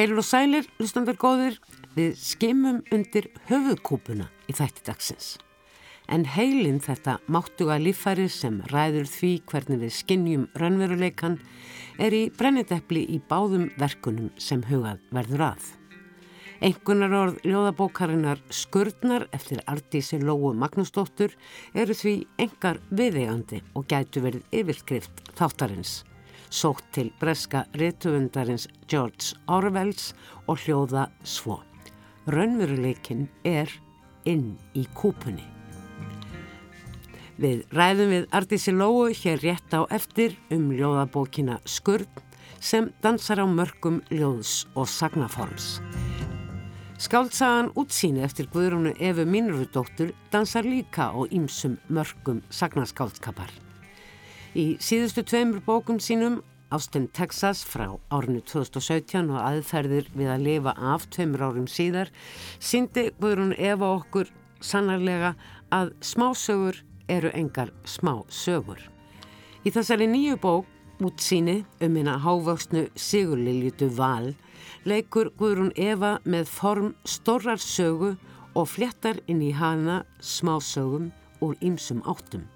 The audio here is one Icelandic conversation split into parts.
Heilur og sælir, hlustandar góðir, við skimum undir höfuðkúpuna í þætti dagsins. En heilin þetta máttuga líffæri sem ræður því hvernig við skinnjum raunveruleikan er í brenniteppli í báðum verkunum sem hugað verður að. Engunar orð ljóðabókarinnar Skurðnar eftir Artísi Lóu Magnúsdóttur eru því engar viðegandi og gætu verið yfirskrift þáttarins sótt til breska rituundarins George Orwells og hljóða svo. Raunveruleikin er inn í kúpunni. Við ræðum við Artísi Lóu hér rétt á eftir um ljóðabókina Skurð sem dansar á mörgum ljóðs og sagnaforms. Skáltsagan útsýni eftir Guðrúnu Efu Mínurudóttur dansar líka á ýmsum mörgum sagnaskáltskapar. Í síðustu tveimur bókum sínum, Austin, Texas frá árinu 2017 og aðferðir við að lifa af tveimur árum síðar, síndi Guðrún Eva okkur sannarlega að smásögur eru engar smásögur. Í þessari nýju bók, útsýni um hérna hávöxnu Sigurliljutu Val, leikur Guðrún Eva með form storrar sögu og fléttar inn í hana smásögum úr ýmsum áttum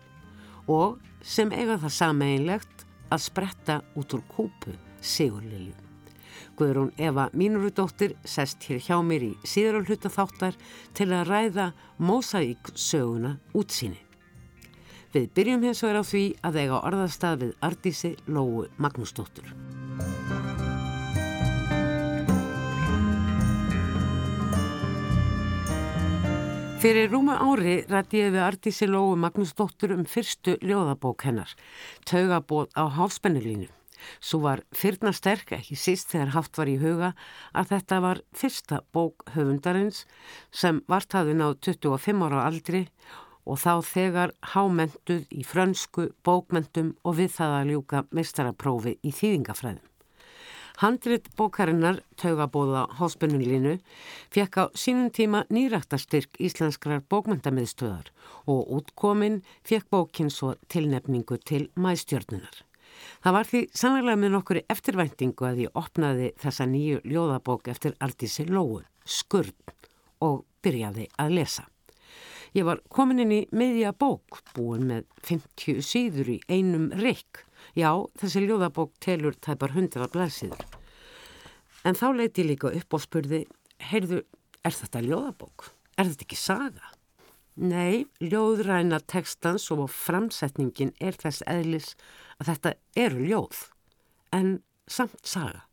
og sem eiga það sameinlegt að spretta út úr kúpu Sigurlilju. Guðrún Eva Mínurudóttir sest hér hjá mér í síðar hluta þáttar til að ræða Mósaík söguna útsýni. Við byrjum hins vegar á því að eiga orðastað við Ardísi Lóu Magnúsdóttur. Fyrir rúma ári rætti ég við Artísi Lóu Magnúsdóttur um fyrstu ljóðabók hennar, Taugabóð á hálspennilínu. Svo var fyrna sterk ekki síst þegar haft var í huga að þetta var fyrsta bók höfundarins sem vartaði náð 25 ára aldri og þá þegar hámentuð í frönsku bókmentum og við það að ljúka mestaraprófi í þýðingafræðum. Handrit bókarinnar, taugabóða hóspennunlínu, fekk á sínum tíma nýræktastyrk íslenskrar bókmyndamiðstöðar og útkominn fekk bókinn svo tilnefningu til mæstjörnunar. Það var því sannlega með nokkur eftirvæntingu að ég opnaði þessa nýju ljóðabók eftir Artísi Lóu, Skurð, og byrjaði að lesa. Ég var komin inn í miðja bók, búin með 50 síður í einum rikk, Já, þessi ljóðabók telur tæpar hundra blæsiður. En þá leiti líka upp og spurði, heyrðu, er þetta ljóðabók? Er þetta ekki saga? Nei, ljóðræna tekstans og framsetningin er þess eðlis að þetta eru ljóð, en samt saga.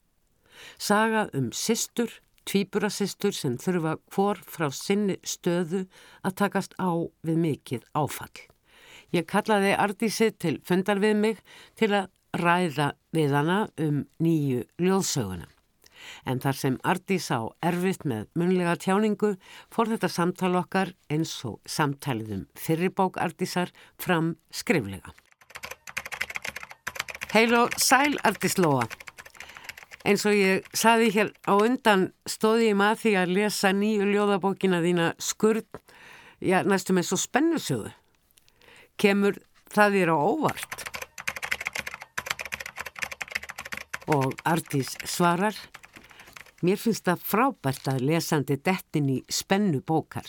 Saga um sýstur, tvíburasistur sem þurfa hvor frá sinni stöðu að takast á við mikið áfall. Ég kallaði Ardísi til fundar við mig til að ræða við hana um nýju ljóðsöguna. En þar sem Ardís á erfitt með munlega tjáningu fór þetta samtal okkar eins og samtaliðum fyrirbók Ardísar fram skriflega. Heil og sæl Ardís Lóa. Eins og ég saði hér á undan stóði ég maður því að lesa nýju ljóðabókina þína skurð, já næstum eins og spennusögu kemur það þér á óvart. Og Artís svarar, mér finnst það frábært að lesandi dettin í spennu bókar.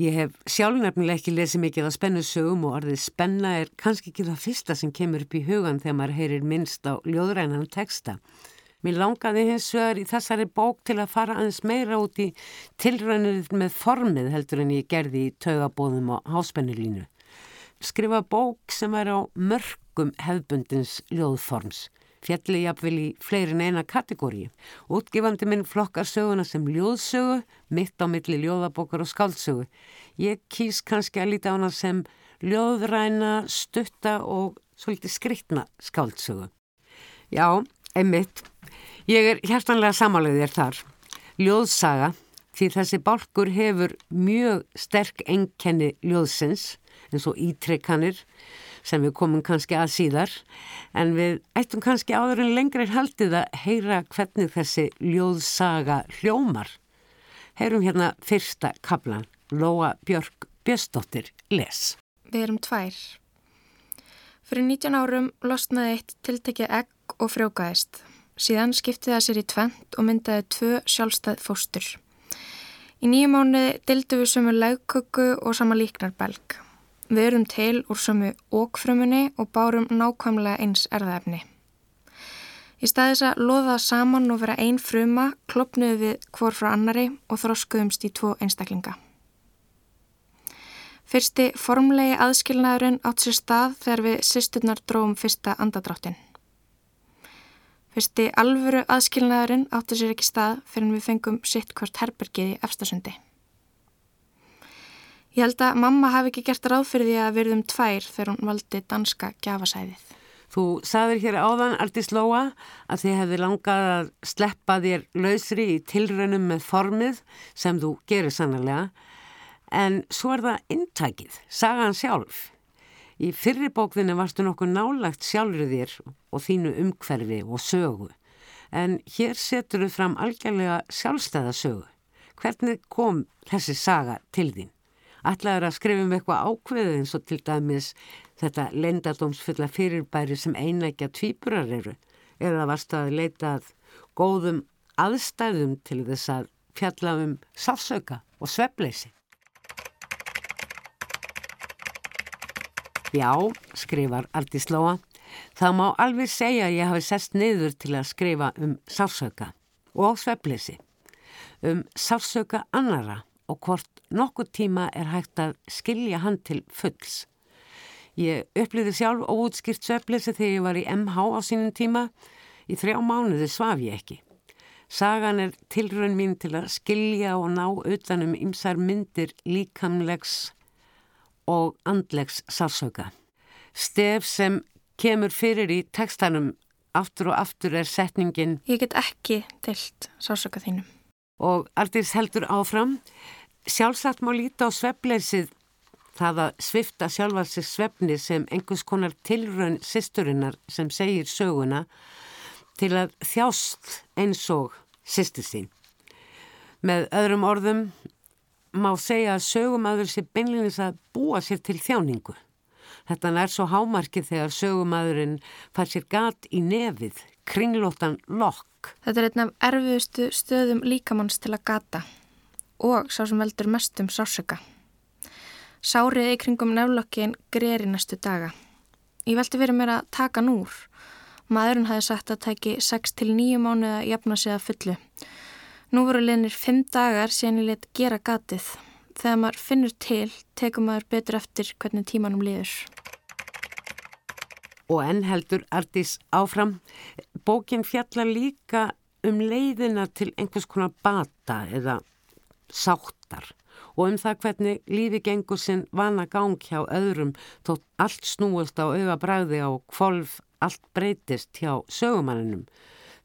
Ég hef sjálfnefnilega ekki lesið mikið að spennu sögum og orðið spenna er kannski ekki það fyrsta sem kemur upp í hugan þegar maður heyrir minnst á ljóðrænan texta. Mér langaði hins vegar í þessari bók til að fara aðeins meira út í tilrænið með formið heldur en ég gerði í taugabóðum og háspennulínu skrifa bók sem er á mörgum hefbundins ljóðforms. Fjalli jafnvel í fleirin eina kategóri. Útgifandi minn flokkar söguna sem ljóðsögu, mitt á milli ljóðabókar og skáldsögu. Ég kýs kannski að líta á hana sem ljóðræna, stutta og svolítið skriktna skáldsögu. Já, einmitt. Ég er hjertanlega samálaðið þér þar. Ljóðsaga, því þessi bálkur hefur mjög sterk engkenni ljóðsins eins og ítrekkanir sem við komum kannski að síðar en við ættum kannski áður en lengri haldið að heyra hvernig þessi ljóðsaga hljómar. Heyrum hérna fyrsta kablan, Lóa Björg Bjöstóttir les. Við erum tvær. Fyrir 19 árum losnaði eitt tiltekja egg og frjókaðist. Síðan skipti það sér í tvent og myndaði tvö sjálfstæð fóstur. Í nýjum mánu dildu við sömu legköku og sama líknarbelg. Við erum til úr sömu ókfrumunni og bárum nákvæmlega eins erðaefni. Í staðis að loða saman og vera einn fruma, klopnuðu við hvor frá annari og þróskuðumst í tvo einstaklinga. Fyrsti formlegi aðskilnaðurinn átt sér stað þegar við sýsturnar dróum fyrsta andadráttin. Fyrsti alvöru aðskilnaðurinn átti sér ekki stað fyrir við fengum sitt hvort herbergið í efstasundi. Ég held að mamma hafi ekki gert ráð fyrir því að verðum tvær þegar hún valdi danska gjafasæðið. Þú saðir hér áðan, Artís Lóa, að þið hefði langað að sleppa þér lausri í tilraunum með formið sem þú gerir sannlega, en svo er það intækið, sagan sjálf. Í fyrri bókðinu varstu nokkuð nálagt sjálfur þér og þínu umhverfi og sögu. En hér setur þau fram algjörlega sjálfstæða sögu. Hvernig kom þessi saga til þín? Ætlaður að skrifa um eitthvað ákveðið eins og til dæmis þetta lendadómsfulla fyrirbæri sem einækja tvíburar eru? Eða varst að leitað góðum aðstæðum til þess að fjalla um sáfsöka og sveppleysi? Já, skrifar Aldís Lóa, það má alveg segja að ég hafi sest niður til að skrifa um sársöka og sveppleysi, um sársöka annara og hvort nokkur tíma er hægt að skilja hann til fulls. Ég uppliði sjálf óutskýrt sveppleysi þegar ég var í MH á sínum tíma, í þrjá mánuði svaf ég ekki. Sagan er tilrönd mín til að skilja og ná utanum ymsar myndir líkamlegs og andlegs sársauka. Stef sem kemur fyrir í tekstanum aftur og aftur er setningin Ég get ekki tilt sársauka þínum. Og Aldís heldur áfram Sjálfsagt má líta á svefleysið það að svifta sjálfa sig svefni sem einhvers konar tilraun sýsturinnar sem segir söguna til að þjást eins og sýstur sín. Með öðrum orðum má segja að sögumadur sé beinleginis að búa sér til þjáningu. Þetta er svo hámarkið þegar sögumadurinn fær sér gat í nefið, kringlóttan lokk. Þetta er einn af erfiðustu stöðum líkamanns til að gata og sá sem veldur mestum sásöka. Sárið í kringum nefnlokkin greri næstu daga. Ég veldi verið mér að taka núr. Maðurinn hafi sagt að tæki 6-9 mánuða jafna sig að fullu. Nú voru liðnir fimm dagar síðan ég let gera gatið. Þegar maður finnur til, tekum maður betur eftir hvernig tímanum liður. Og enn heldur Artís áfram. Bókin fjallar líka um leiðina til einhvers konar bata eða sáttar og um það hvernig lífi gengur sinn vana gang hjá öðrum þótt allt snúist á auða bræði á kvolf allt breytist hjá sögumanninum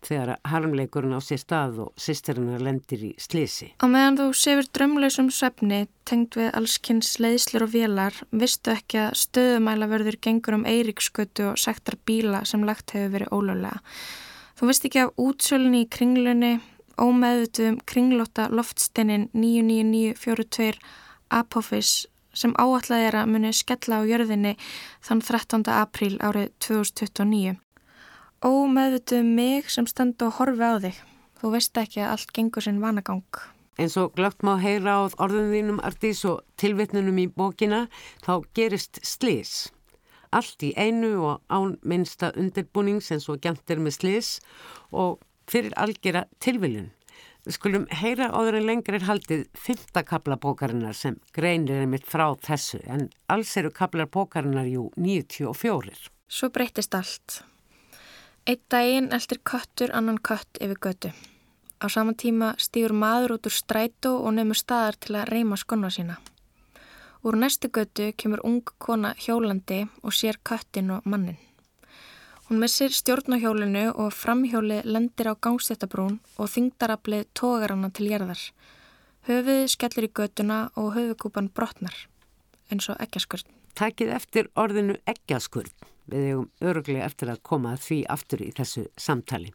þegar harmleikurinn á sér stað og sýsterinnar lendir í slísi. Á meðan þú sefur drömlausum svefni tengd við allskynns leiðslur og vélar vistu ekki að stöðumæla verður gengur um eiríkskötu og sektar bíla sem lagt hefur verið ólöflega. Þú vist ekki af útsölunni í kringlunni, ómeðutum kringlóta loftsteinin 99942 Apophis sem áallega er að muni skella á jörðinni þann 13. apríl árið 2029. Ómeðvituð um mig sem stend og horfi á þig. Þú veist ekki að allt gengur sinn vanagang. En svo glögt má heyra á orðum þínum Artís og tilvittnunum í bókina þá gerist slis. Allt í einu og án minnsta undirbúnings eins og gjantir með slis og fyrir algjera tilviljun. Við skulum heyra áður en lengur er haldið fymta kabla bókarinnar sem greinir er mitt frá þessu en alls eru kablar bókarinnar jú 94. Svo breytist allt. Eitt daginn eldir köttur annan kött yfir götu. Á saman tíma stýur maður út úr strætó og nefnur staðar til að reyma skonna sína. Úr næstu götu kemur ung kona hjólandi og sér köttin og mannin. Hún missir stjórnahjólinu og framhjóli lendir á gangstéttabrún og þingdaraplið tógar hana til gerðar. Höfuð skellir í götuna og höfukúpan brotnar, eins og ekkjaskurð. Tækið eftir orðinu ekkjaskurð. Við hefum öruglega eftir að koma því aftur í þessu samtali.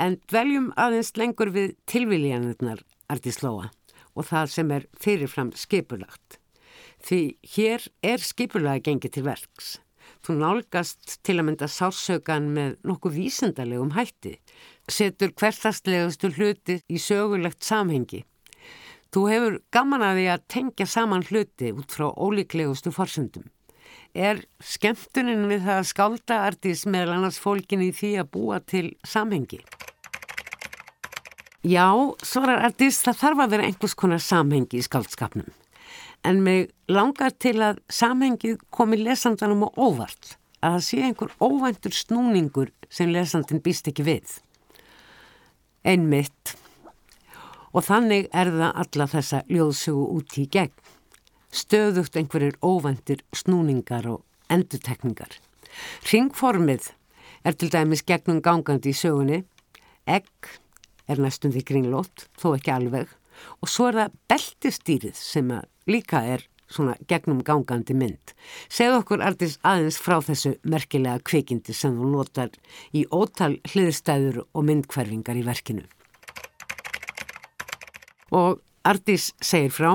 En dveljum aðeins lengur við tilviljanirnar Artíslóa og það sem er fyrirfram skipulagt. Því hér er skipulagi gengið til verks. Þú nálgast til að mynda sársökan með nokkuð vísendalegum hætti. setur hvertastlegustu hluti í sögulegt samhengi. Þú hefur gaman að því að tengja saman hluti út frá ólíklegustu forsendum. Er skemmtunin við það að skálda artís meðal annars fólkin í því að búa til samhengi? Já, svarar artís, það þarf að vera einhvers konar samhengi í skáldskapnum. En mig langar til að samhengið komi lesandanum á óvart, að það sé einhver óvæntur snúningur sem lesandin býst ekki við. Einmitt. Og þannig er það alla þessa ljóðsögu út í gegn stöðugt einhverjir óvendir snúningar og endutekningar. Ringformið er til dæmis gegnum gangandi í sögunni, egg er næstum því kringlót, þó ekki alveg, og svo er það beltistýrið sem líka er svona gegnum gangandi mynd. Segð okkur artist aðeins frá þessu merkilega kvikindi sem þú notar í ótal hliðstæður og myndkverfingar í verkinu. Og artist segir frá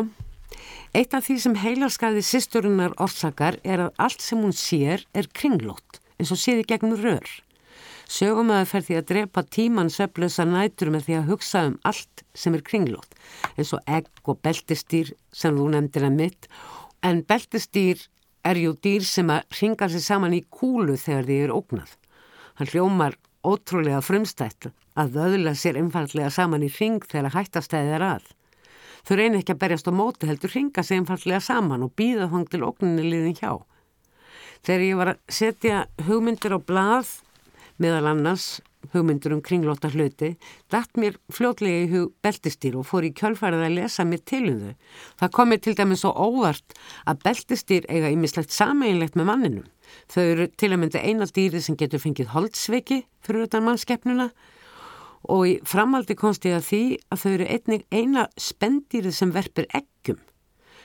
Eitt af því sem heilarskaði sýsturinnar orsakar er að allt sem hún sér er kringlót, eins og séði gegnum rör. Sögumæður fer því að drepa tíman söflösa nætur með því að hugsa um allt sem er kringlót, eins og egg og beltistýr sem þú nefndir að mitt, en beltistýr er jú dýr sem að ringa sér saman í kúlu þegar því er ógnað. Hann hljómar ótrúlega frumstætt að vöðla sér einfallega saman í ring þegar hættastæðið er að. Þau reynir ekki að berjast á móti heldur ringa sig einfallega saman og býða þang til okninni liðin hjá. Þegar ég var að setja hugmyndir á blað, meðal annars hugmyndir um kringlóta hluti, dætt mér fljótlega í hug beltistýr og fór í kjölfarið að lesa mér til um þau. Það kom mér til dæmis svo óvart að beltistýr eiga ímislegt sameinlegt með manninum. Þau eru til að mynda eina dýri sem getur fengið holdsveiki fyrir utan mannskeppnuna og í framaldi komst ég að því að þau eru einnig eina spendýrið sem verpir eggjum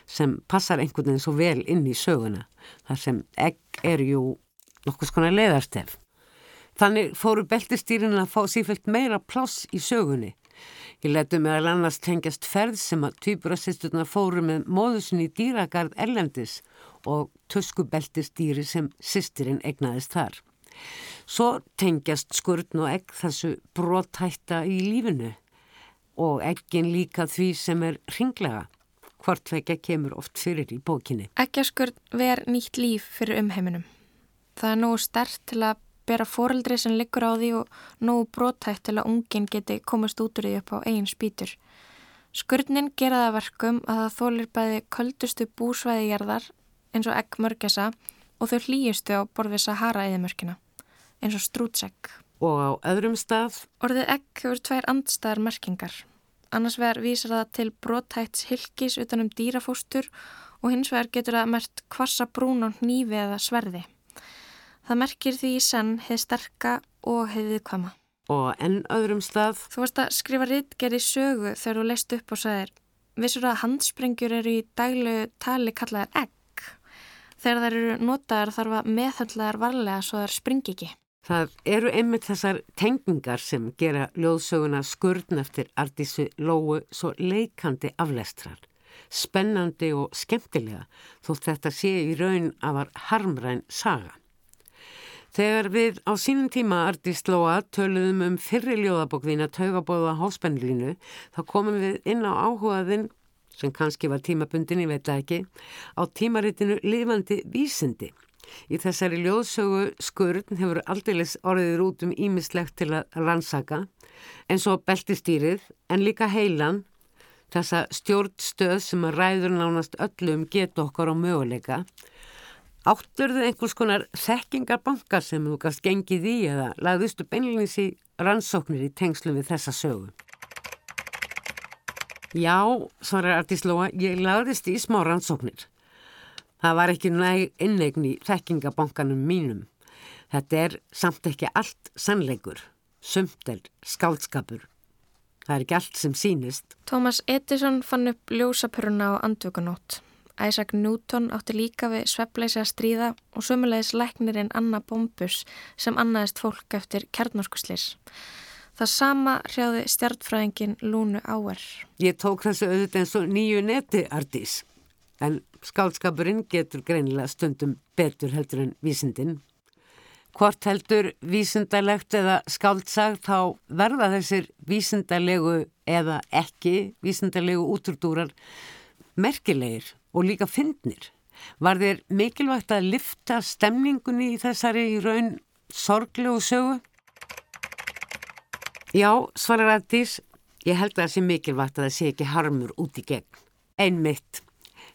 sem passar einhvern veginn svo vel inn í söguna þar sem egg er ju nokkus konar leðarstef. Þannig fóru beltistýrin að fá sífælt meira pláss í sögunni. Ég letu meðal annars tengjast ferð sem að týpurassisturna fóru með móðusin í dýragarð erlendis og töskubeltistýri sem sýstirinn egnaðist þar. Svo tengjast skurðn og egg þessu brotthætta í lífinu og eggin líka því sem er ringlega. Hvort vekja kemur oft fyrir í bókinni. Eggjaskurð ver nýtt líf fyrir umheiminum. Það er nógu stert til að bera foreldri sem liggur á því og nógu brotthætt til að ungin geti komast út úr því upp á eigin spýtur. Skurðnin gera það verkum að það þólir bæði köldustu búsvæðigerðar eins og egg mörgesa og þau hlýjustu á borðið Sahara eðimörkina eins og strútsegg. Og á öðrum stað? Orðið egg hefur tvær andstæðar merkingar. Annars vegar vísar það til brotthætts hilkis utanum dýrafóstur og hins vegar getur það mert kvassa brún og nýfi eða sverði. Það merkir því í senn hefði sterka og hefði viðkvama. Og enn öðrum stað? Þú varst að skrifa rittgerði sögu þegar þú leist upp og sagðir Vissur að handsprengjur eru í daglegu tali kallaðar egg. Þegar þær eru notaðar þarf að meðhaldlegar varlega svo þær springi ekki. Það eru einmitt þessar tengingar sem gera ljóðsöguna skurðn eftir Ardísu Lóu svo leikandi aflestrar, spennandi og skemmtilega þótt þetta sé í raun af að harmræn saga. Þegar við á sínum tíma Ardís Lóa töluðum um fyrri ljóðabokðina taugabóða háspennlínu þá komum við inn á áhugaðinn sem kannski var tímabundin, ég veit ekki, á tímaritinu Livandi Vísindi Í þessari ljóðsögu skurðn hefur aldeilis orðið út um ímislegt til að rannsaka eins og beltistýrið en líka heilan þessa stjórnstöð sem að ræður nánast öllum getu okkar á möguleika. Átturðu einhvers konar þekkingarbankar sem þú gast gengið í eða lagðustu beinleins í rannsóknir í tengslu við þessa sögu? Já, svarar Artíslóa, ég lagðist í smá rannsóknir. Það var ekki næg innegn í þekkingabankanum mínum. Þetta er samt ekki allt sannleikur, sumtel, skálskapur. Það er ekki allt sem sínist. Thomas Edison fann upp ljósapuruna á andvökunót. Isaac Newton átti líka við sveppleysi að stríða og sömulegis læknirinn Anna Bombus sem annaðist fólk eftir kjarnorkuslis. Það sama hrjáði stjartfræðingin Lúnu Áer. Ég tók þessu auðvitað eins og nýju neti, Ardís en skálskapurinn getur greinilega stundum betur heldur en vísindin. hvort heldur vísindalegt eða skáldsag þá verða þessir vísindalegu eða ekki vísindalegu úturdúrar merkilegir og líka fyndnir. Var þér mikilvægt að lifta stemningunni í þessari raun sorglegu sögu? Já, svarar Addís, ég held að það sé mikilvægt að það sé ekki harmur út í gegn. Einmitt.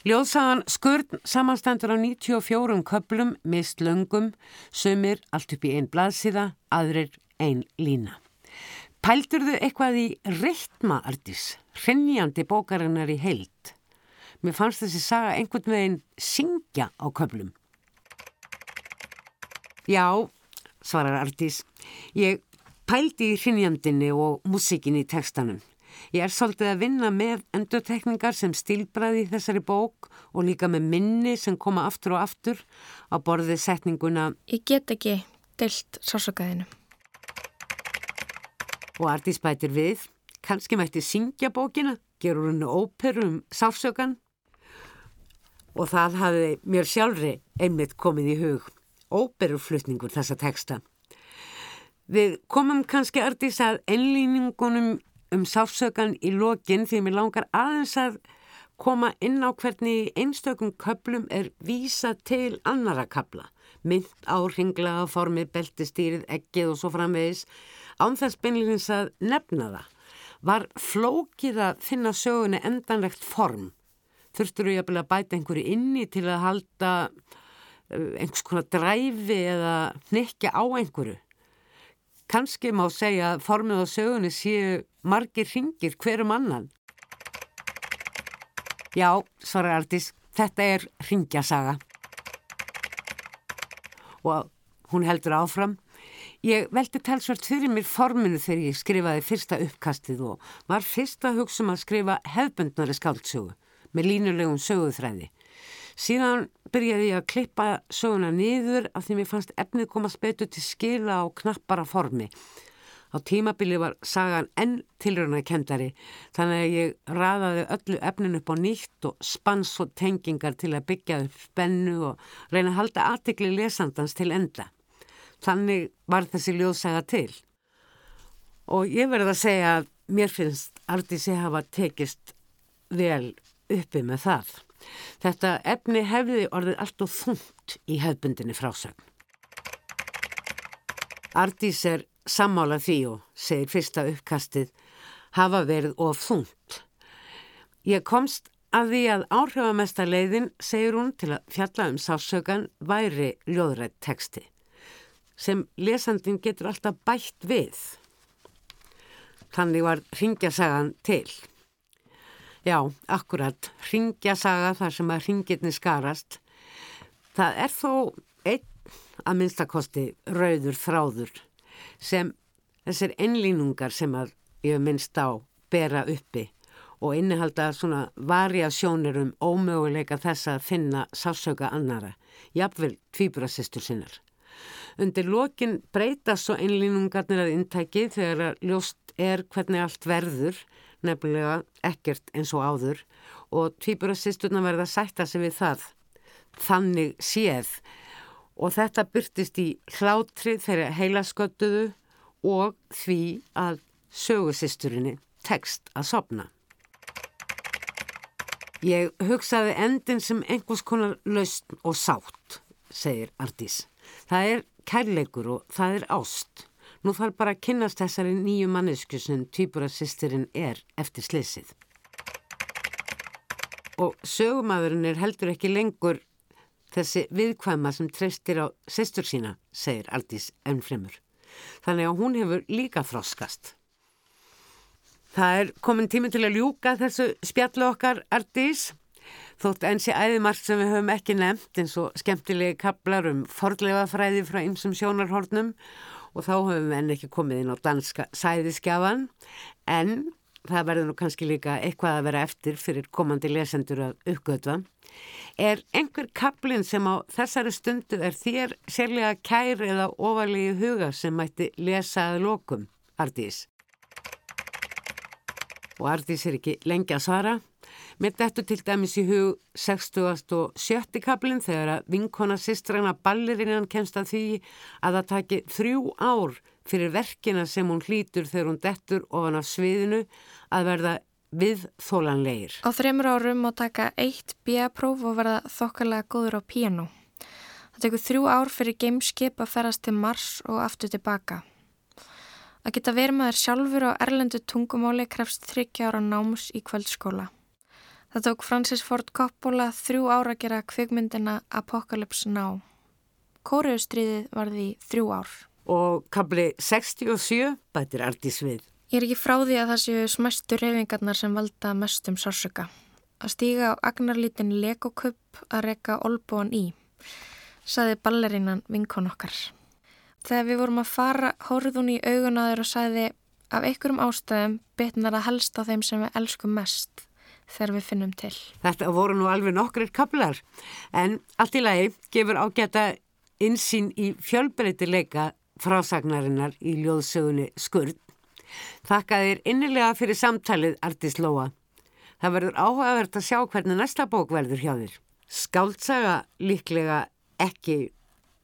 Ljóðsagan Skurn samanstendur á 94 köplum, mist löngum, sömur allt upp í einn blaðsíða, aðrir einn lína. Pældur þau eitthvað í reittma, Ardís, hrinnjandi bókarinnar í heilt? Mér fannst þessi saga einhvern veginn syngja á köflum. Já, svarar Artís, ég pældi í hrinnjandinni og músikinni í tekstanum. Ég er svolítið að vinna með endurtekningar sem stílbræði í þessari bók og líka með minni sem koma aftur og aftur á borðið setninguna Ég get ekki deilt sásökaðinu. Og Artís bætir við, kannski mætti syngja bókina, gerur hennu óperu um sásökan og það hafi mér sjálfri einmitt komið í hug óberuflutningur þessa teksta. Við komum kannski artís að ennlýningunum um sáfsökan í lokin því mér langar aðeins að koma inn á hvernig einstökum köplum er vísa til annara kapla, mynd áringlaða formið, beltistýrið, ekkið og svo framvegis, ánþess beinleins að nefna það. Var flókið að finna sögunni endanlegt form þurftur þú að bæta einhverju inni til að halda eh, einhvers konar dræfi eða nekja á einhverju. Kanski má segja að formið á sögunni séu margir ringir hverjum annan. Já, svarar Artís, þetta er ringjasaga. Og hún heldur áfram. Ég veldi talsvert fyrir mér forminu þegar ég skrifaði fyrsta uppkastið og var fyrsta hugsun um að skrifa hefbundnari skáldsögu með línulegum söguþræði. Síðan byrjaði ég að klippa söguna niður af því mér fannst efnið komast betur til skila á knappara formi. Á tímabili var sagan enn tilröna kendari þannig að ég raðaði öllu efnin upp á nýtt og spans og tengingar til að byggja upp spennu og reyna að halda aðtikli lesandans til enda. Þannig var þessi ljóðsaga til. Og ég verði að segja að mér finnst Artísi hafa tekist vel uppi með það. Þetta efni hefði orðið allt og þungt í hefbundinni frásögn. Ardís er sammála því og segir fyrsta uppkastið hafa verið of þungt. Ég komst að því að áhrifamesta leiðin, segir hún til að fjalla um sásökan, væri ljóðrætt teksti sem lesandin getur alltaf bætt við. Þannig var ringjasagan til. Já, akkurat, ringjasaga þar sem að ringirni skarast. Það er þó einn að minnstakosti rauður þráður sem þessir ennlínungar sem að ég minnst á bera uppi og innihalda svona variasjónir um ómöguleika þess að finna sásauka annara, jafnvel tvíburasistur sinnar. Undir lokin breytast svo ennlínungarnir að intæki þegar að ljóst er hvernig allt verður nefnilega ekkert eins og áður og tvíburasisturna verða sætta sig við það þannig séð og þetta byrtist í hlátri þeirra heilasköttuðu og því að sögusisturinni tekst að sopna. Ég hugsaði endin sem einhvers konar laust og sátt, segir Ardís. Það er kærleikur og það er ást. Nú þarf bara að kynast þessari nýju mannesku sem týpurassistirinn er eftir slisið. Og sögumæðurinn er heldur ekki lengur þessi viðkvæma sem treystir á sestur sína, segir Aldís ennfremur. Þannig að hún hefur líka þroskast. Það er komin tími til að ljúka þessu spjallu okkar, Aldís. Þótt ensi æðimarkt sem við höfum ekki nefnt eins og skemmtilegi kaplar um fordlega fræði frá ymsum sjónarhornum og þá höfum við enn ekki komið inn á danska sæðiskjafan en það verður nú kannski líka eitthvað að vera eftir fyrir komandi lesendur að uppgötva. Er einhver kaplinn sem á þessari stundu er þér sérlega kær eða ofalegi huga sem mætti lesa að lokum, Ardís? Og Ardís er ekki lengi að svara. Með þetta til dæmis í hug 60. og 70. kaplinn þegar að vinkona sistræna ballirinnan kemst að því að það taki þrjú ár fyrir verkina sem hún hlýtur þegar hún dettur ofan af sviðinu að verða við þólanleir. Á þreymur árum má taka eitt B-próf og verða þokkalega góður á piano. Það tekur þrjú ár fyrir gameskip að ferast til Mars og aftur tilbaka. Að geta verið maður sjálfur á erlendu tungumáli krefst þryggja ára náms í kvöldskóla. Það tók Francis Ford Coppola þrjú ára að gera kvikmyndina Apocalypse Now. Kóriustriðið var því þrjú ár. Og kabli 67 bætir Artís við. Ég er ekki frá því að það séu smæstu reyfingarnar sem valda mestum sársöka. Að stíga á agnarlítin legokupp að reyka olbúan í, saði ballerinnan vinkon okkar. Þegar við vorum að fara, hóruð hún í augun að þeir og saði af einhverjum ástæðum betnar að helsta þeim sem við elskum mest þegar við finnum til. Þetta voru nú alveg nokkrir kaplar en allt í lagi gefur ágæta insýn í fjölbreytileika frásagnarinnar í ljóðsögunni Skurð. Þakka þér innilega fyrir samtalið Artís Lóa. Það verður áhugavert að sjá hvernig næsta bók verður hjá þér. Skáltsaga líklega ekki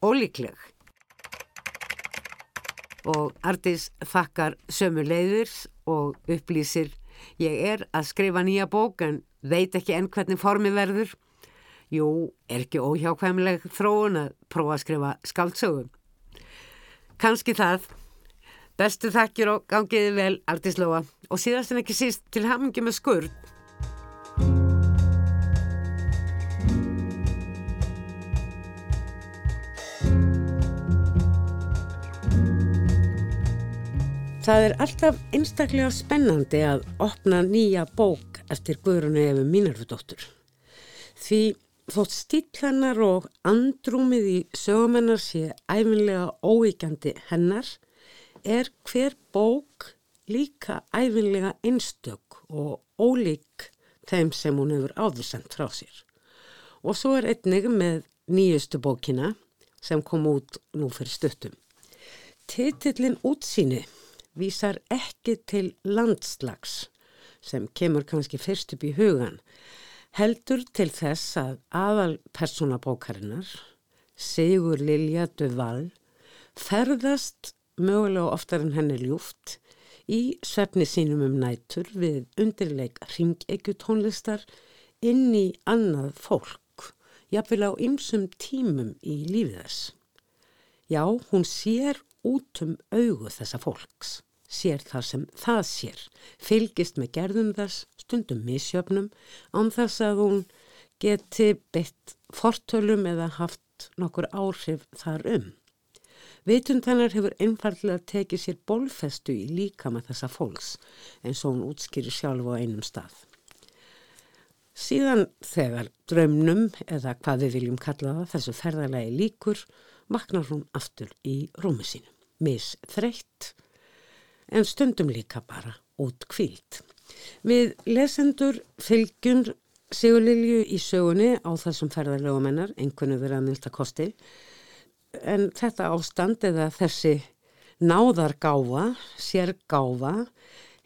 ólíkleg. Og Artís þakkar sömu leiðir og upplýsir Ég er að skrifa nýja bók en veit ekki enn hvernig formi verður. Jú, er ekki óhjákvæmleg þróun að prófa að skrifa skáltsögum. Kanski það. Bestu þakkir og gangiði vel, Artislóa. Og síðast en ekki síst til hamingi með skurð. Það er alltaf einstaklega spennandi að opna nýja bók eftir Guðrunu Efu Mínarfudóttur. Því þótt stíklannar og andrúmið í sögumennar sé æfinlega óíkjandi hennar er hver bók líka æfinlega einstök og ólík þeim sem hún hefur áðursendt frá sér. Og svo er einnig með nýjustu bókina sem kom út nú fyrir stuttum. Titillin útsýni vísar ekki til landslags sem kemur kannski fyrst upp í hugan, heldur til þess að aðal personabókarinnar, Sigur Lilja Duval, ferðast mögulega oftar en henni ljúft í svefni sínum um nætur við undirleik ringekju tónlistar inn í annað fólk, jafnvel á ymsum tímum í lífið þess. Já, hún sér út um augu þessa fólks sér það sem það sér, fylgist með gerðum þess, stundum misjöfnum, án þess að hún geti beitt fortölum eða haft nokkur áhrif þar um. Vitund hennar hefur einfallega tekið sér bólfestu í líka með þessa fólks eins og hún útskýri sjálf á einum stað. Síðan þegar draumnum eða hvað við viljum kalla það þessu ferðarlegi líkur vaknar hún aftur í rúmi sínu. Mis þreytt en stundum líka bara út kvílt. Við lesendur fylgjum Sigurlilju í sögunni á þessum ferðarlegumennar, einhvern veginn að milta kosti, en þetta ástand eða þessi náðargáfa, sérgáfa,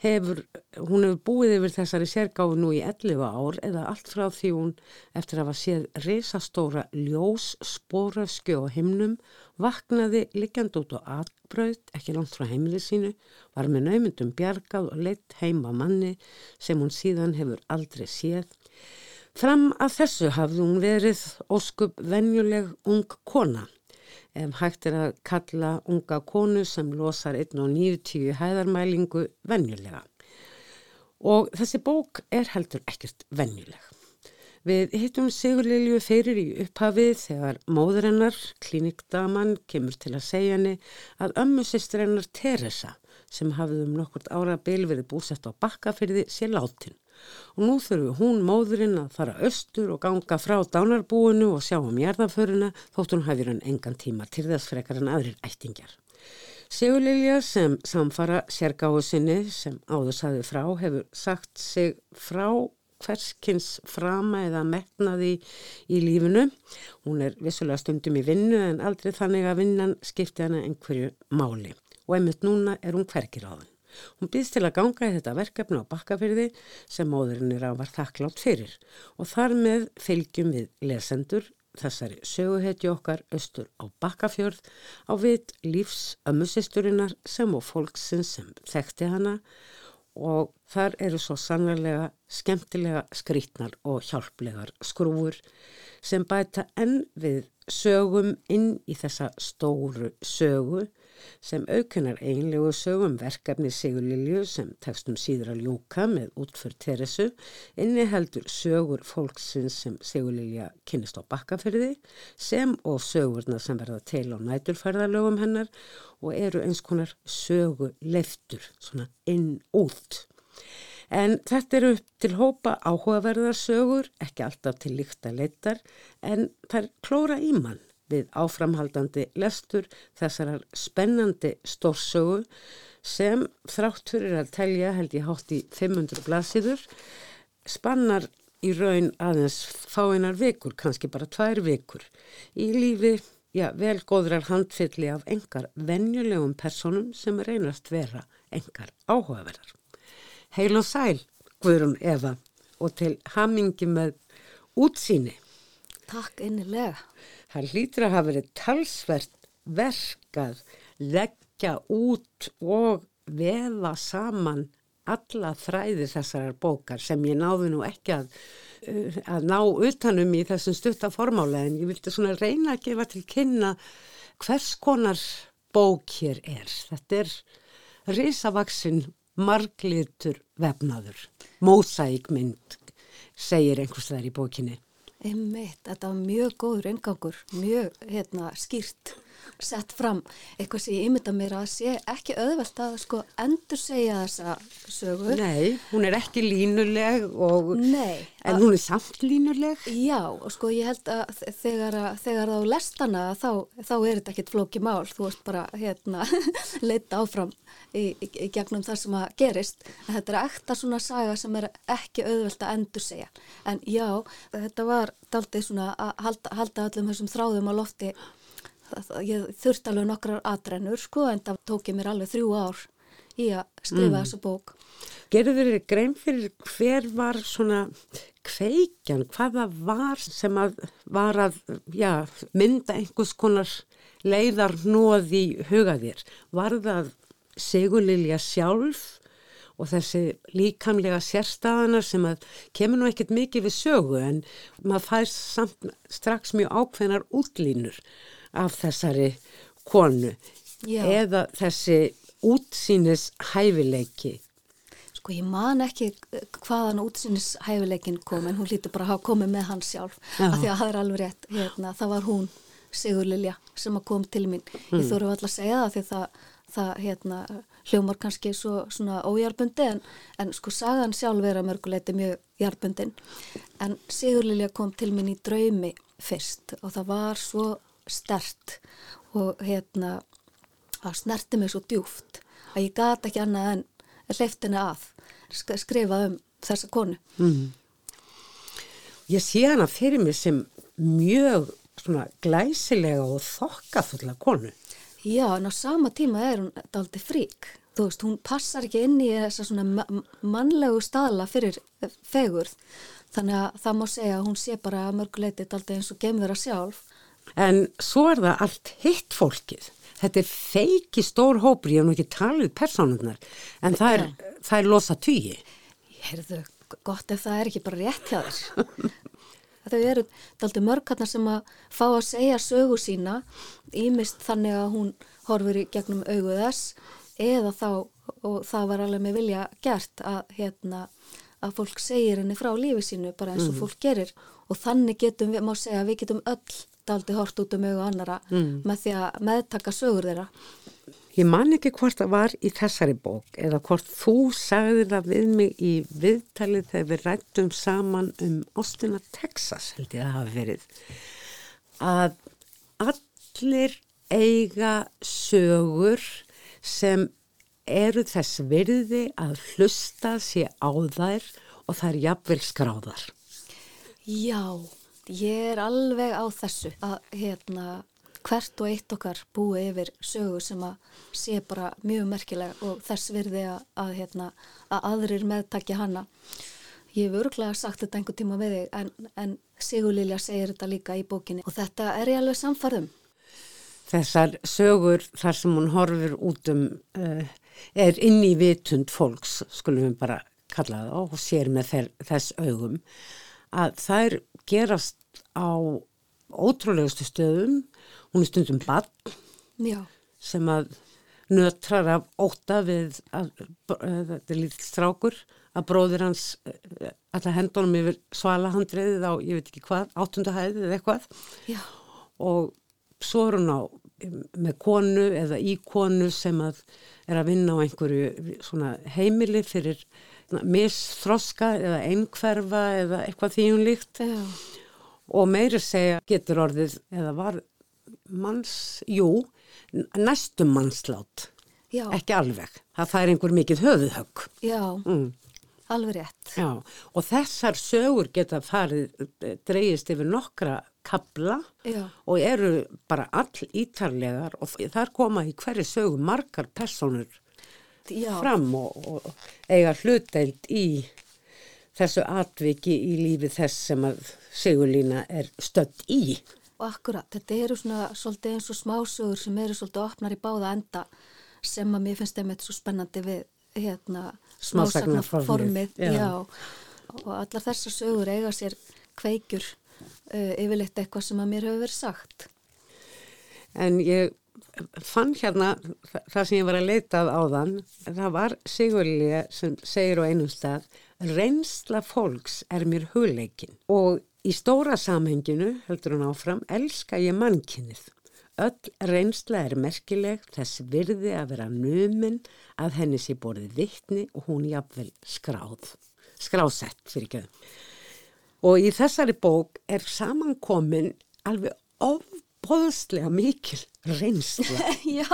hefur, hún hefur búið yfir þessari sérgáfu nú í 11 ár eða allt frá því hún eftir að hafa séð risastóra ljós spórafskjö á himnum vaknaði liggjand út á atbröð ekki langt frá heimilið sínu var með naumundum bjargað og leitt heim á manni sem hún síðan hefur aldrei séð fram að þessu hafði hún verið óskup venjuleg ung kona ef hægt er að kalla unga konu sem losar 1.90 hæðarmælingu venjulega. Og þessi bók er heldur ekkert venjuleg. Við hittum Sigurlilju fyrir í upphafið þegar móðurinnar, klinikdaman, kemur til að segja henni að ömmu sýstrennar Teresa sem hafið um nokkurt ára bil verið búsett á bakkafyrði sé látin og nú þurfu hún móðurinn að fara austur og ganga frá dánarbúinu og sjá um jarðaföruna þótt hún hafi hann engan tíma til þess frekar en aðrir ættingjar. Sigurlilja sem samfara sérgáðu sinni sem áður saði frá hefur sagt sig frá hverskins frama eða metnaði í lífinu. Hún er vissulega stundum í vinnu en aldrei þannig að vinnan skipti hana einhverju máli og einmitt núna er hún hverkir á þann. Hún býðst til að ganga í þetta verkefni á bakkafyrði sem móðurinn er að var þakklátt fyrir og þar með fylgjum við lesendur þessari söguhetju okkar austur á bakkafjörð á vit lífs ömmusisturinnar sem og fólksins sem þekkti hana og þar eru svo sannlega skemmtilega skrítnar og hjálplegar skrúur sem bæta enn við sögum inn í þessa stóru sögu sem aukunar einlegu sögum verkefni Sigurlilju sem tekstum síður að ljúka með útför Teresu inni heldur sögur fólksins sem Sigurlilja kynist á bakkafyrði sem og sögurna sem verða til á næturferðalögum hennar og eru eins konar sögu leiftur svona inn út. En þetta eru til hópa áhugaverðarsögur, ekki alltaf til líkta leittar, en það er klóra í mann við áframhaldandi lestur þessarar spennandi stórsögu sem þrátt fyrir að telja held ég hátt í 500 blasiður spannar í raun aðeins fáinar vikur, kannski bara tvær vikur í lífi, já, velgóðrar handfylli af engar venjulegum personum sem reynast vera engar áhugaverðar. Heil og sæl, Guðrún Eva og til hamingi með útsýni. Takk innilega. Það hlýtur að hafa verið talsvert verkað, leggja út og veða saman alla þræði þessar bókar sem ég náðu nú ekki að, uh, að ná utanum í þessum stuttaformála en ég vilti svona reyna að gefa til kynna hvers konar bók hér er. Þetta er risavaksinn marglitur vefnaður, mósækmynd segir einhvers þar í bókinni. Einmitt, þetta var mjög góður engangur, mjög hérna, skýrt sett fram eitthvað sem ég ímynda mér að sé ekki auðvelt að sko endur segja þessa sögu. Nei, hún er ekki línuleg og, Nei, en að, hún er samt línuleg. já og sko ég held að þegar, að- þegar þá lest hana þá, þá er þetta ekkit flóki mál, þú veist bara hérna leita áfram í, í, í gegnum það sem að gerist. En þetta er ekta svona saga sem er ekki auðvelt að endur segja. En já, þetta var daldið svona að halda, halda öllum þessum þráðum á lofti ég þurfti alveg nokkrar atrennur sko en það tók ég mér alveg þrjú ár í að skrifa þessa bók. Gerðu þeirri grein fyrir hver var svona kveikjan, hvaða var sem að var að já, mynda einhvers konar leiðar nóð í huga þér. Var það Sigurlilja sjálf og þessi líkamlega sérstæðana sem að kemur nú ekkert mikið við sögu en maður fær samt strax mjög ákveðnar útlínur af þessari konu. Já. eða þessi útsýnis hæfileiki Sko ég man ekki hvaðan útsýnis hæfileikin kom en hún lítur bara að hafa komið með hann sjálf. Já. af því að það er alveg rétt, hérna, það var hún Sigur Lilja sem að kom til mín. Ég þurfu alltaf að segja það því það, það hérna, hljómar kannski svo, svona ójarbundi en, en sko sagan sjálf er að mörguleiti mjög jarbundin en Sigur Lilja kom til mín í draumi fyrst og það var svo stert og hérna það snerti mig svo djúft að ég gata ekki annað en hleyftinni að sk- skrifa um þessa konu. Ég sé hana fyrir mig sem mjög svona glæsilega og þokkafulla konu. Já, en á sama tíma er hún daldi frík. Þú veist, hún passar ekki inn í þessa svona ma- mannlegu staðla fyrir fegurð. Þannig að það má segja að hún sé bara mörguleiti daldi eins og gemur að sjálf. En svo er það allt hitt fólkið. Þetta er feiki stór hópur, ég hef nú ekki talið personunar, en það er, það er losa tugi. Heyrðu, gott ef það er ekki bara rétt hjá þér. Þau eru daldi mörgarnar sem að fá að segja sögu sína, ímist þannig að hún horfur í gegnum augu þess, eða þá, og það var alveg með vilja gert að, hérna, að fólk segir henni frá lífi sínu bara eins og fólk gerir og þannig getum við, má segja, við getum öll daldi hort út um augu annara með því að meðtaka sögur þeirra. Ég man ekki hvort það var í þessari bók eða hvort þú sagði það við mig í viðtalið þegar við rættum saman um Austina, Texas, held ég að hafa verið, að allir eiga sögur sem eru þess virði að hlusta sér á þær og er jafnvel skráðar. Já, ég er alveg á þessu að hérna, hvert og eitt okkar búi yfir sögu sem að sé bara mjög merkileg og þess virði að, að, hérna, að aðrir meðtakja hana. Ég hef öruglega sagt þetta einhver tíma við þig en, en Sigur Lilja segir þetta líka í bókinni og þetta er ég alveg samfarðum. Þessar sögur þar sem hún horfur út um uh, er inn í vitund fólks, skulum við bara kalla það og sér með þess augum að þær gerast á ótrúlegustu stöðum, hún er stundum bann sem að nötrar af óta við að þetta er lítið strákur að bróðir hans alltaf hendunum yfir svalahandriðið á ég veit ekki hvað, áttundahæðið eða eitthvað. Já. og svo er hún á með konu eða í konu sem að er að vinna á einhverju svona heimili fyrir misþroska eða einhverfa eða eitthvað því hún líkt Já. og meiri segja getur orðið eða var manns, jú næstum mannslát Já. ekki alveg, það fær einhver mikið höfuðhögg Já, mm. alveg rétt Já, og þessar sögur geta farið eh, dreyist yfir nokkra kabla Já. og eru bara all ítarlegar og þar koma í hverju sögu margar personur Já. fram og, og eiga hlutdeild í þessu atviki í lífi þess sem að Sigurlína er stödd í. Og akkurat, þetta eru svona svolítið eins og smásögur sem eru svolítið opnar í báða enda sem að mér finnst þeim eitthvað svo spennandi við hérna smásagnarformið. Og allar þessar sögur eiga sér kveikjur uh, yfirleitt eitthvað sem að mér hefur verið sagt. En ég fann hérna það sem ég var að leitað á þann það var Sigurlið sem segir á einum stað reynsla fólks er mér hugleikin og í stóra samhenginu heldur hún áfram elska ég mannkinnið öll reynsla er merkileg þess virði að vera numin að henni sé borðið vittni og hún jafnvel skráð skrásett fyrir ekki og í þessari bók er samankomin alveg of óbóðslega mikil reynsla. Já,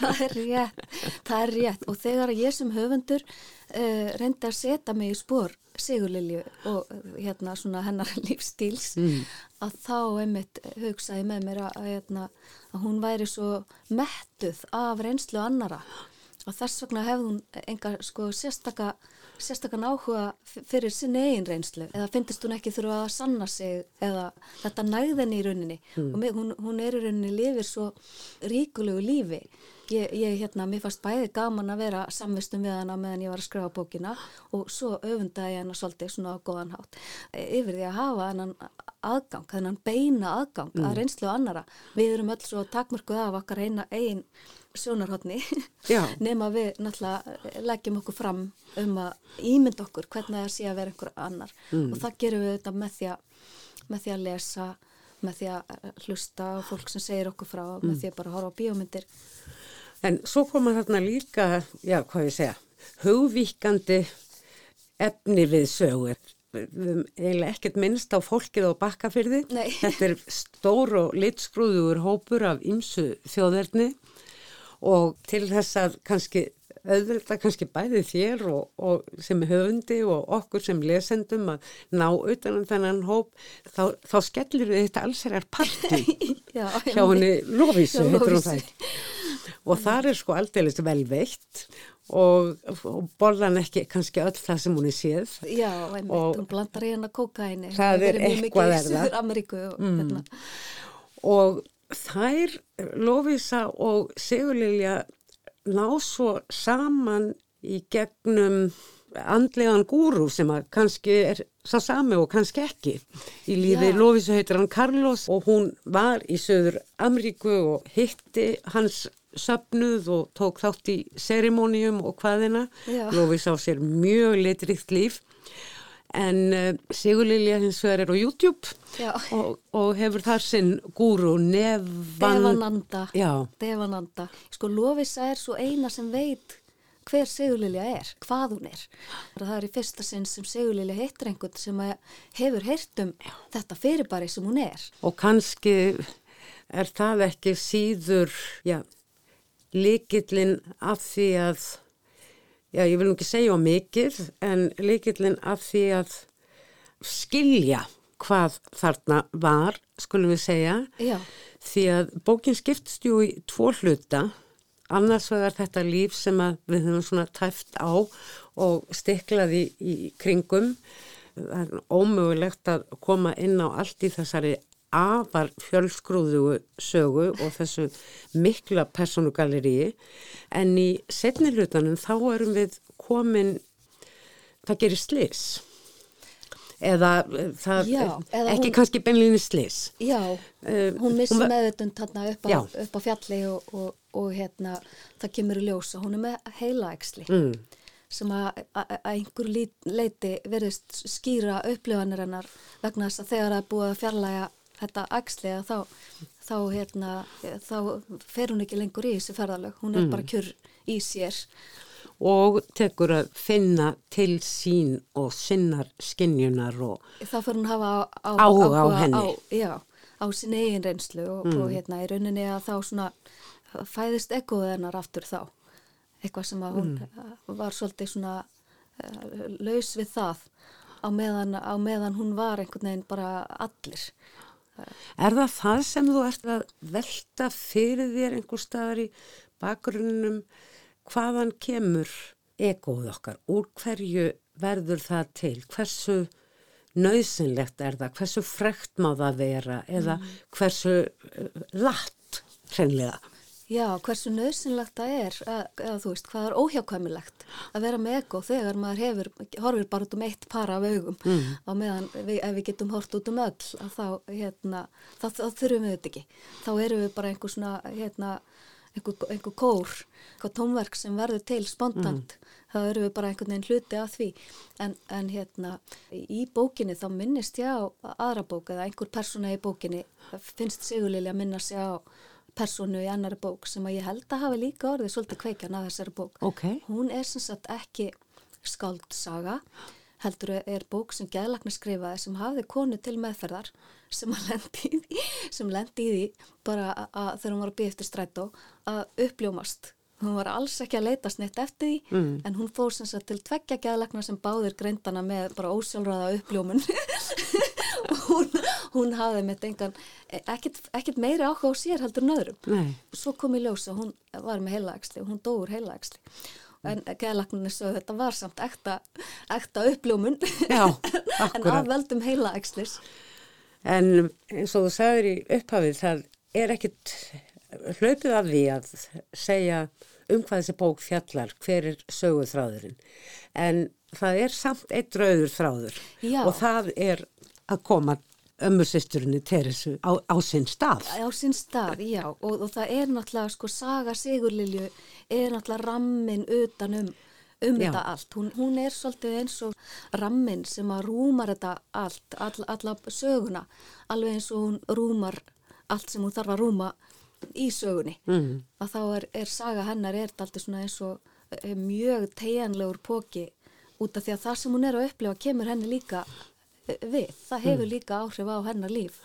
það er rétt, það er rétt og þegar ég sem höfundur uh, reyndi að setja mig í spór Sigurlilju og hérna svona hennar lífstíls mm. að þá einmitt hugsaði með mér að, hérna, að hún væri svo mettuð af reynslu annara og þess vegna hefði hún enga sko sérstaka sérstakann áhuga fyrir sinni eigin reynslu. Eða finnist hún ekki þurfa að sanna sig eða þetta næðinni í rauninni. Mm. og hún, hún er í rauninni lifir svo ríkulegu lífi. Ég, ég hérna, mér fannst bæði gaman að vera samvistum við hana meðan ég var að skrifa bókina og svo öfundaði hana svolítið svona á góðan hátt. Yfir því að hafa hennan aðgang, hennan beina aðgang mm. að reynslu annara við erum öll svo takmörkuð af okkar eina eigin sjónarhóttni nema við náttúrulega leggjum okkur fram um að ímynd okkur hvernig það sé að vera einhver annar. Mm. og það gerum við þetta með því, að, með því að lesa með því að hlusta fólk sem segir okkur frá mm. með því að bara horfa á bíómyndir. En svo koma þarna líka já, hvað ég segja, hugvíkandi efni við sögur eiginlega ekkert minnst á fólkið á bakkafyrði þetta er stór og litskrúður hópur af ymsu þjóðverðni og til þess að kannski auðvitað kannski bæði þér og, og sem höfundi og okkur sem lesendum að ná utanum þennan hóp þá, þá skellir við þetta allsherjar parti hjá henni Lóvísu og það er sko aldeilis velveitt og, og bollan ekki kannski öll það sem hún er séð. Já, einmitt, og hún blandar í hennar kókaini það er eitthvað er það. Og, mm. Hérna. og þær Lóvísa og Sigurlilja ná svo saman í gegnum andlegan gúru sem að kannski er sá sami og kannski ekki. Í lífi Lóvísu heitir hann Carlos og hún var í Söður Amríku og hitti hans söpnuð og tók þátt í serimónium og hvaðina. Lóvís á sér mjög litrikt líf en uh, Sigurlilja hins vegar er á YouTube og, og hefur þar sinn gúru Nevan... Devananda. Devananda. Sko Lovisa er svo eina sem veit hver Sigurlilja er, hvað hún er. Það er í fyrsta sinn sem Sigurlilja heitir einhvern sem hefur heyrt um já. þetta fyrirbæri sem hún er. Og kannski er það ekki síður já, líkillin af því að já ég vil nú ekki segja á mikið en líkillin af því að skilja hvað þarna var, skulum við segja, Já, því að bókin skiptst jú í tvo hluta, annars vegar þetta líf sem við höfum svona tæft á og stiklaði í, í kringum. Það er ómögulegt að koma inn á allt í þessari afar fjölsgrúðu sögu og þessu mikla personugalleríi en í setni hlutanum þá erum við komin, það gerir slis eða eh, það, Já, eða ekki hún- kannski beinlinni slis. já, Um, hún missi meðutund þarna upp upp á fjalli og, og, og hérna, það kemur í ljósa. Hún er með heilaæksli Mm, sem að einhver leiti verðist skýra upplifanir hennar vegna þess að þegar það er búið að fjarlæga þetta að þá, þá, hérna, þá fer hún ekki lengur í þessi ferðalög. Hún er bara kjur í sér. og tekur að finna til sín og sinnar skinnjunar og þá fyrir hún að hafa á, á, Áhuga á henni. á, já, á sin eigin reynslu og, og hérna í rauninni að þá svona fæðist egoð hennar aftur þá eitthvað sem að hún var svolítið svona uh, laus við það á meðan, á meðan hún var einhvern veginn bara allir Er það það sem þú ert að velta fyrir þér einhver staðar í bakgrunnum hvaðan kemur egoð okkar? Úr hverju verður það til? Hversu nöðsynlegt er það? Hversu frekt má það vera? Eða hversu uh, latt hreinlega? Já, hversu nöðsynlegt það er, að, eða þú veist, hvað er óhjákvæmilegt að vera með ego þegar maður hefur, horfir bara út um eitt para af augum á meðan við, ef við getum hort út um öll, þá, hérna, þá, þá þurfum við þetta ekki. Þá erum við bara einhver svona, hérna, einhver, einhver kór, einhver tónverk sem verður til spontant, þá erum við bara einhvern veginn hluti af því. En, en hérna, í bókinni þá minnist ég á aðra bók eða einhver persóna í bókinni, finnst Sigurlilja að minna sig á personu í annari bók sem að ég held að hafi líka orðið svolítið kveikjan af þessari bók. Ok. Hún er sem sagt ekki skáldsaga, heldur er bók sem Gæðlagni skrifaði sem hafði konu til meðferðar sem lendi í því, sem lendi í því bara að, að þegar hún var að byggja eftir strætó að uppljómast. Hún var alls ekki að leitast neitt eftir því mm. en hún fór sem sagt til tveggja Gæðlagna sem báðir greindana með bara ósjálfræða uppljómun hún, hún hafði með engan, ekkit, ekkit meiri áhuga á sér heldur en öðrum. Nei. Svo kom í ljós að hún var með heilaæksli og hún dóur heilaæksli. En geðlagninni sögðu þetta var samt ekta, ekta uppljómun en akkurat. af veldum heilaækslis. En eins og þú sagðir í upphafið, það er ekkit hlaupið af því að segja um hvað þessi bók fjallar, hver er söguð þráðurinn. En það er samt eitt rauður þráður Já. og það er að koma ömmursýsturinni Teresu á, á sinn stað. Á sinn stað, já, og, og það er náttúrulega, sko, Saga Sigurlilju er náttúrulega rammin utan um, um þetta allt. Hún, hún er svolítið eins og rammin sem að rúmar þetta allt, all, alla söguna, alveg eins og hún rúmar allt sem hún þarf að rúma í sögunni. Mm. Að þá er, er saga hennar er þetta alltaf svona eins og e, mjög tegjanlegur póki út af því að það sem hún er að upplifa kemur henni líka eh, við. Það hefur líka áhrif á hennar líf.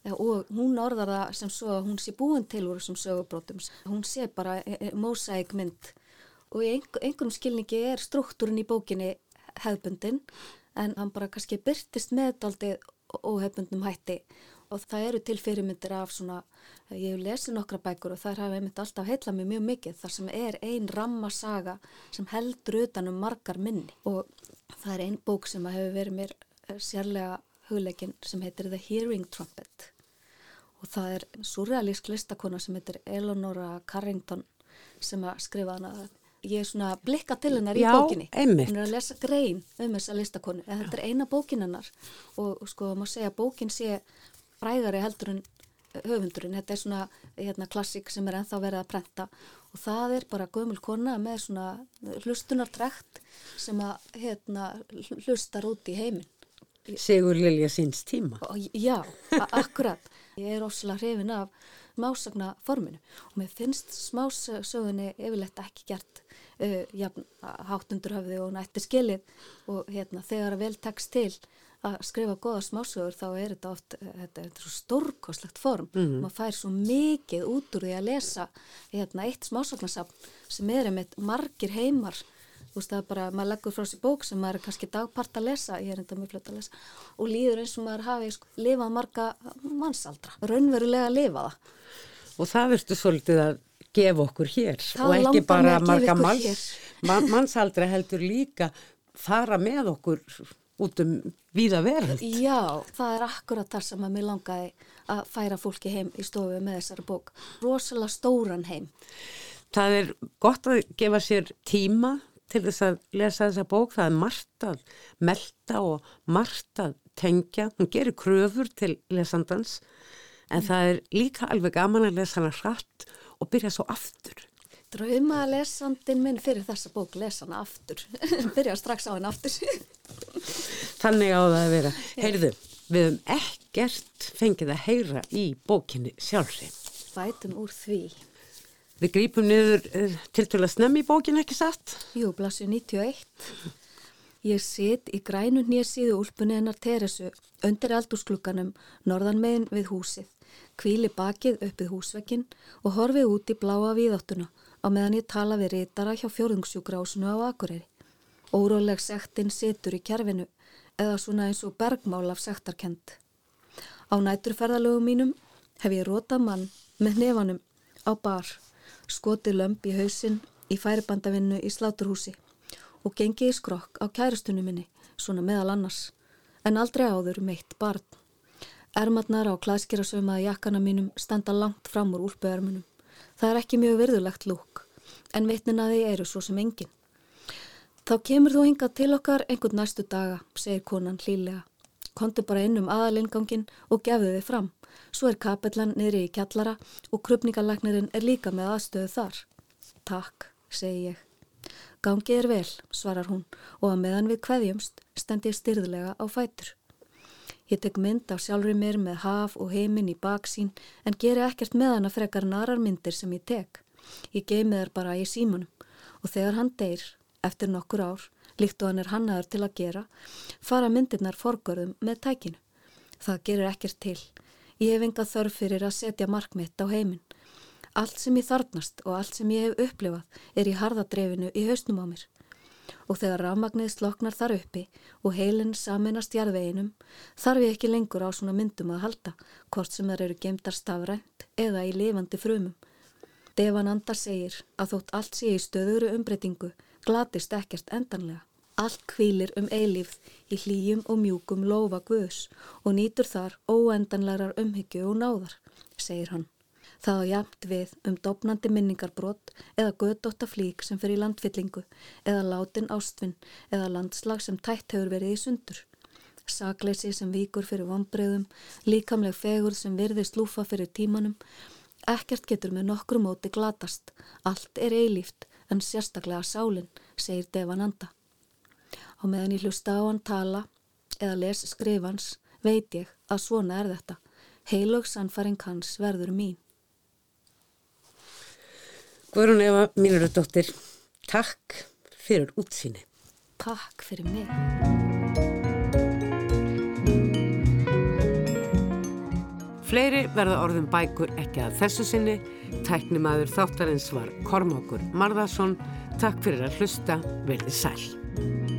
Já, og hún orðar það sem svo að hún sé búin til úr þessum sögubrótum. Hún sé bara mósæk mynd og í einhver, einhverjum skilningi er struktúrin í bókinni hefbundin en hann bara kannski byrtist með daldið óhefbundnum hætti og það eru til fyrirmyndir af svona, ég hef lesið nokkra bækur og þær hafa einmitt alltaf heitla mér mjög mikið þar sem er ein rammasaga sem heldur utan um margar minni og það er ein bók sem hefur verið mér eh, sérlega hugleikin sem heitir The Hearing Trumpet. Og það er surrealísk listakona sem heitir Eleonora Carrington sem að skrifa hana. Ég er svona að blikka til hennar í Já, bókinni. einmitt. hún er að lesa grein um þessa listakonu. En þetta er eina bókin hennar. Og sko má segja að bókin sé frægari heldur en höfundurinn. Þetta er svona hérna, klassik sem er ennþá verið að prenta. Og það er bara gömul kona með svona hlustunartrekt sem að hérna, hlustar út í heiminn Sigur Lilja síns tíma. Já, akkurat. Ég er ósala hrifin af smásagna forminu og mér finnst smásögunni yfirleitt ekki gert uh, jafn, hátt undur höfði og nætti skilið og hérna, þegar að vel tekst til að skrifa goða smásögur þá er þetta oft, þetta, þetta er svo stórkoslegt form. Mm. Maður fær svo mikið út úr því að lesa hérna, eitt smásagnasafn sem er einmitt margir heimar þú veist það er bara, maður leggur frá sér bók sem maður er kannski dagpart að lesa, ég er enda mjög fljótt að lesa og líður eins og maður hafi sko, lifað marga mannsaldra, raunverulega að lifa það. Og það verður svolítið að gefa okkur hér Það og ekki bara marga manns, mannsaldra heldur líka fara með okkur út um víða veröld. Já, það er akkurat þar sem að mér langaði að færa fólki heim í stofu með þessari bók. Rosalega stóran heim. Það er gott að gefa sér tíma til þess að lesa þessa bók. Það er margt að melda og margt að tengja. Hún gerir kröfur til lesandans en það er líka alveg gaman að lesa hana hratt og byrja svo aftur. Drauma lesandin minn fyrir þessa bók, lesa hana aftur. Byrja strax á henni aftur. Þannig á það að vera. Heyrðu, við höfum ekkert fengið að heyra í bókinni sjálfri. Bætum úr því. Við grípum niður til til að snemmi í bókinni ekki satt. Jú, blasju 91. Ég sit í grænu nýjasíðu úlpunni hennar Teresu undir eldúsklukkanum norðan megin við húsið, kvíli bakið upp við húsvekkin og horfi út í bláa víðáttuna á meðan ég tala við rítara hjá fjórðungsjúgrásunu á Akureyri. Óróleg sektinn situr í kerfinu eða svona eins og bergmál af sektarkend. Á næturferðalögum mínum hef ég rótað mann með nefanum á bar, skotið lömp í hausinn í færibandavinnu í sláturhúsi og gengið í skrokk á kærustunum minni, svona meðal annars, en aldrei áður meitt barn. Ermatnar á klæskirasaumaða jakkana mínum standa langt fram úr úlpuermunum. Það er ekki mjög virðulegt lúk, en vitnin að því eru svo sem engin. Þá kemur þú hingað til okkar einhvern næstu daga, segir konan hlýlega. Kontu bara inn um aðalingangin og gefðu þið fram. Svo er kapellan niðri í kjallara og krupningalæknirinn er líka með aðstöðu þar. Takk, segi ég. Gangið er vel, svarar hún og að meðan við kveðjumst stend ég styrðlega á fætur. Ég tek mynd af sjálfur mér með haf og heiminn í baksín en geri ekkert með hana frekar narar myndir sem ég tek. Ég geimi þær bara í símanum og þegar hann deyr, eftir nokkur ár, líkt og hann er hannaður til að gera, fara myndirnar forgörðum með tækinu. Það gerir ekkert til. Ég hef engað þörf fyrir að setja markmitt á heiminn. Allt sem ég þarnast og allt sem ég hef upplifað er í harðadrefinu í hausnum á mér. Og þegar rafmagnið sloknar þar uppi og heilin saminast jarðveginum, þarf ég ekki lengur á svona myndum að halda, hvort sem þar eru gemdar stafrænt eða í lifandi frumum. Devananda segir að þótt allt sé í stöðuru umbreytingu, glatist ekkert endanlega. Allt kvílir um eilífð í hlýjum og mjúkum lofa guðs og nýtur þar óendanlegar umhyggju og náðar, segir hann. Það á jæmt við um dopnandi minningarbrot eða gödótta flík sem fer í landfyllingu eða látin ástvinn eða landslag sem tætt hefur verið í sundur. Sakleysi sem víkur fyrir vombriðum, líkamleg fegur sem virðist lúfa fyrir tímanum. Ekkert getur með nokkru móti glatast. Allt er eilíft en sérstaklega sálinn, segir Devananda. Á meðan ég hlusta á hann tala eða les skrifans veit ég að svona er þetta. Heilög sannfæring hans verður mín. Guðrún Eva, mínur dóttir, takk fyrir útsýni. Takk fyrir mig. Fleiri verða orðum bækur ekki að þessu sinni. Tæknimaður þáttarins var Kormákur Marðarsson. Takk fyrir að hlusta. Verði sæl.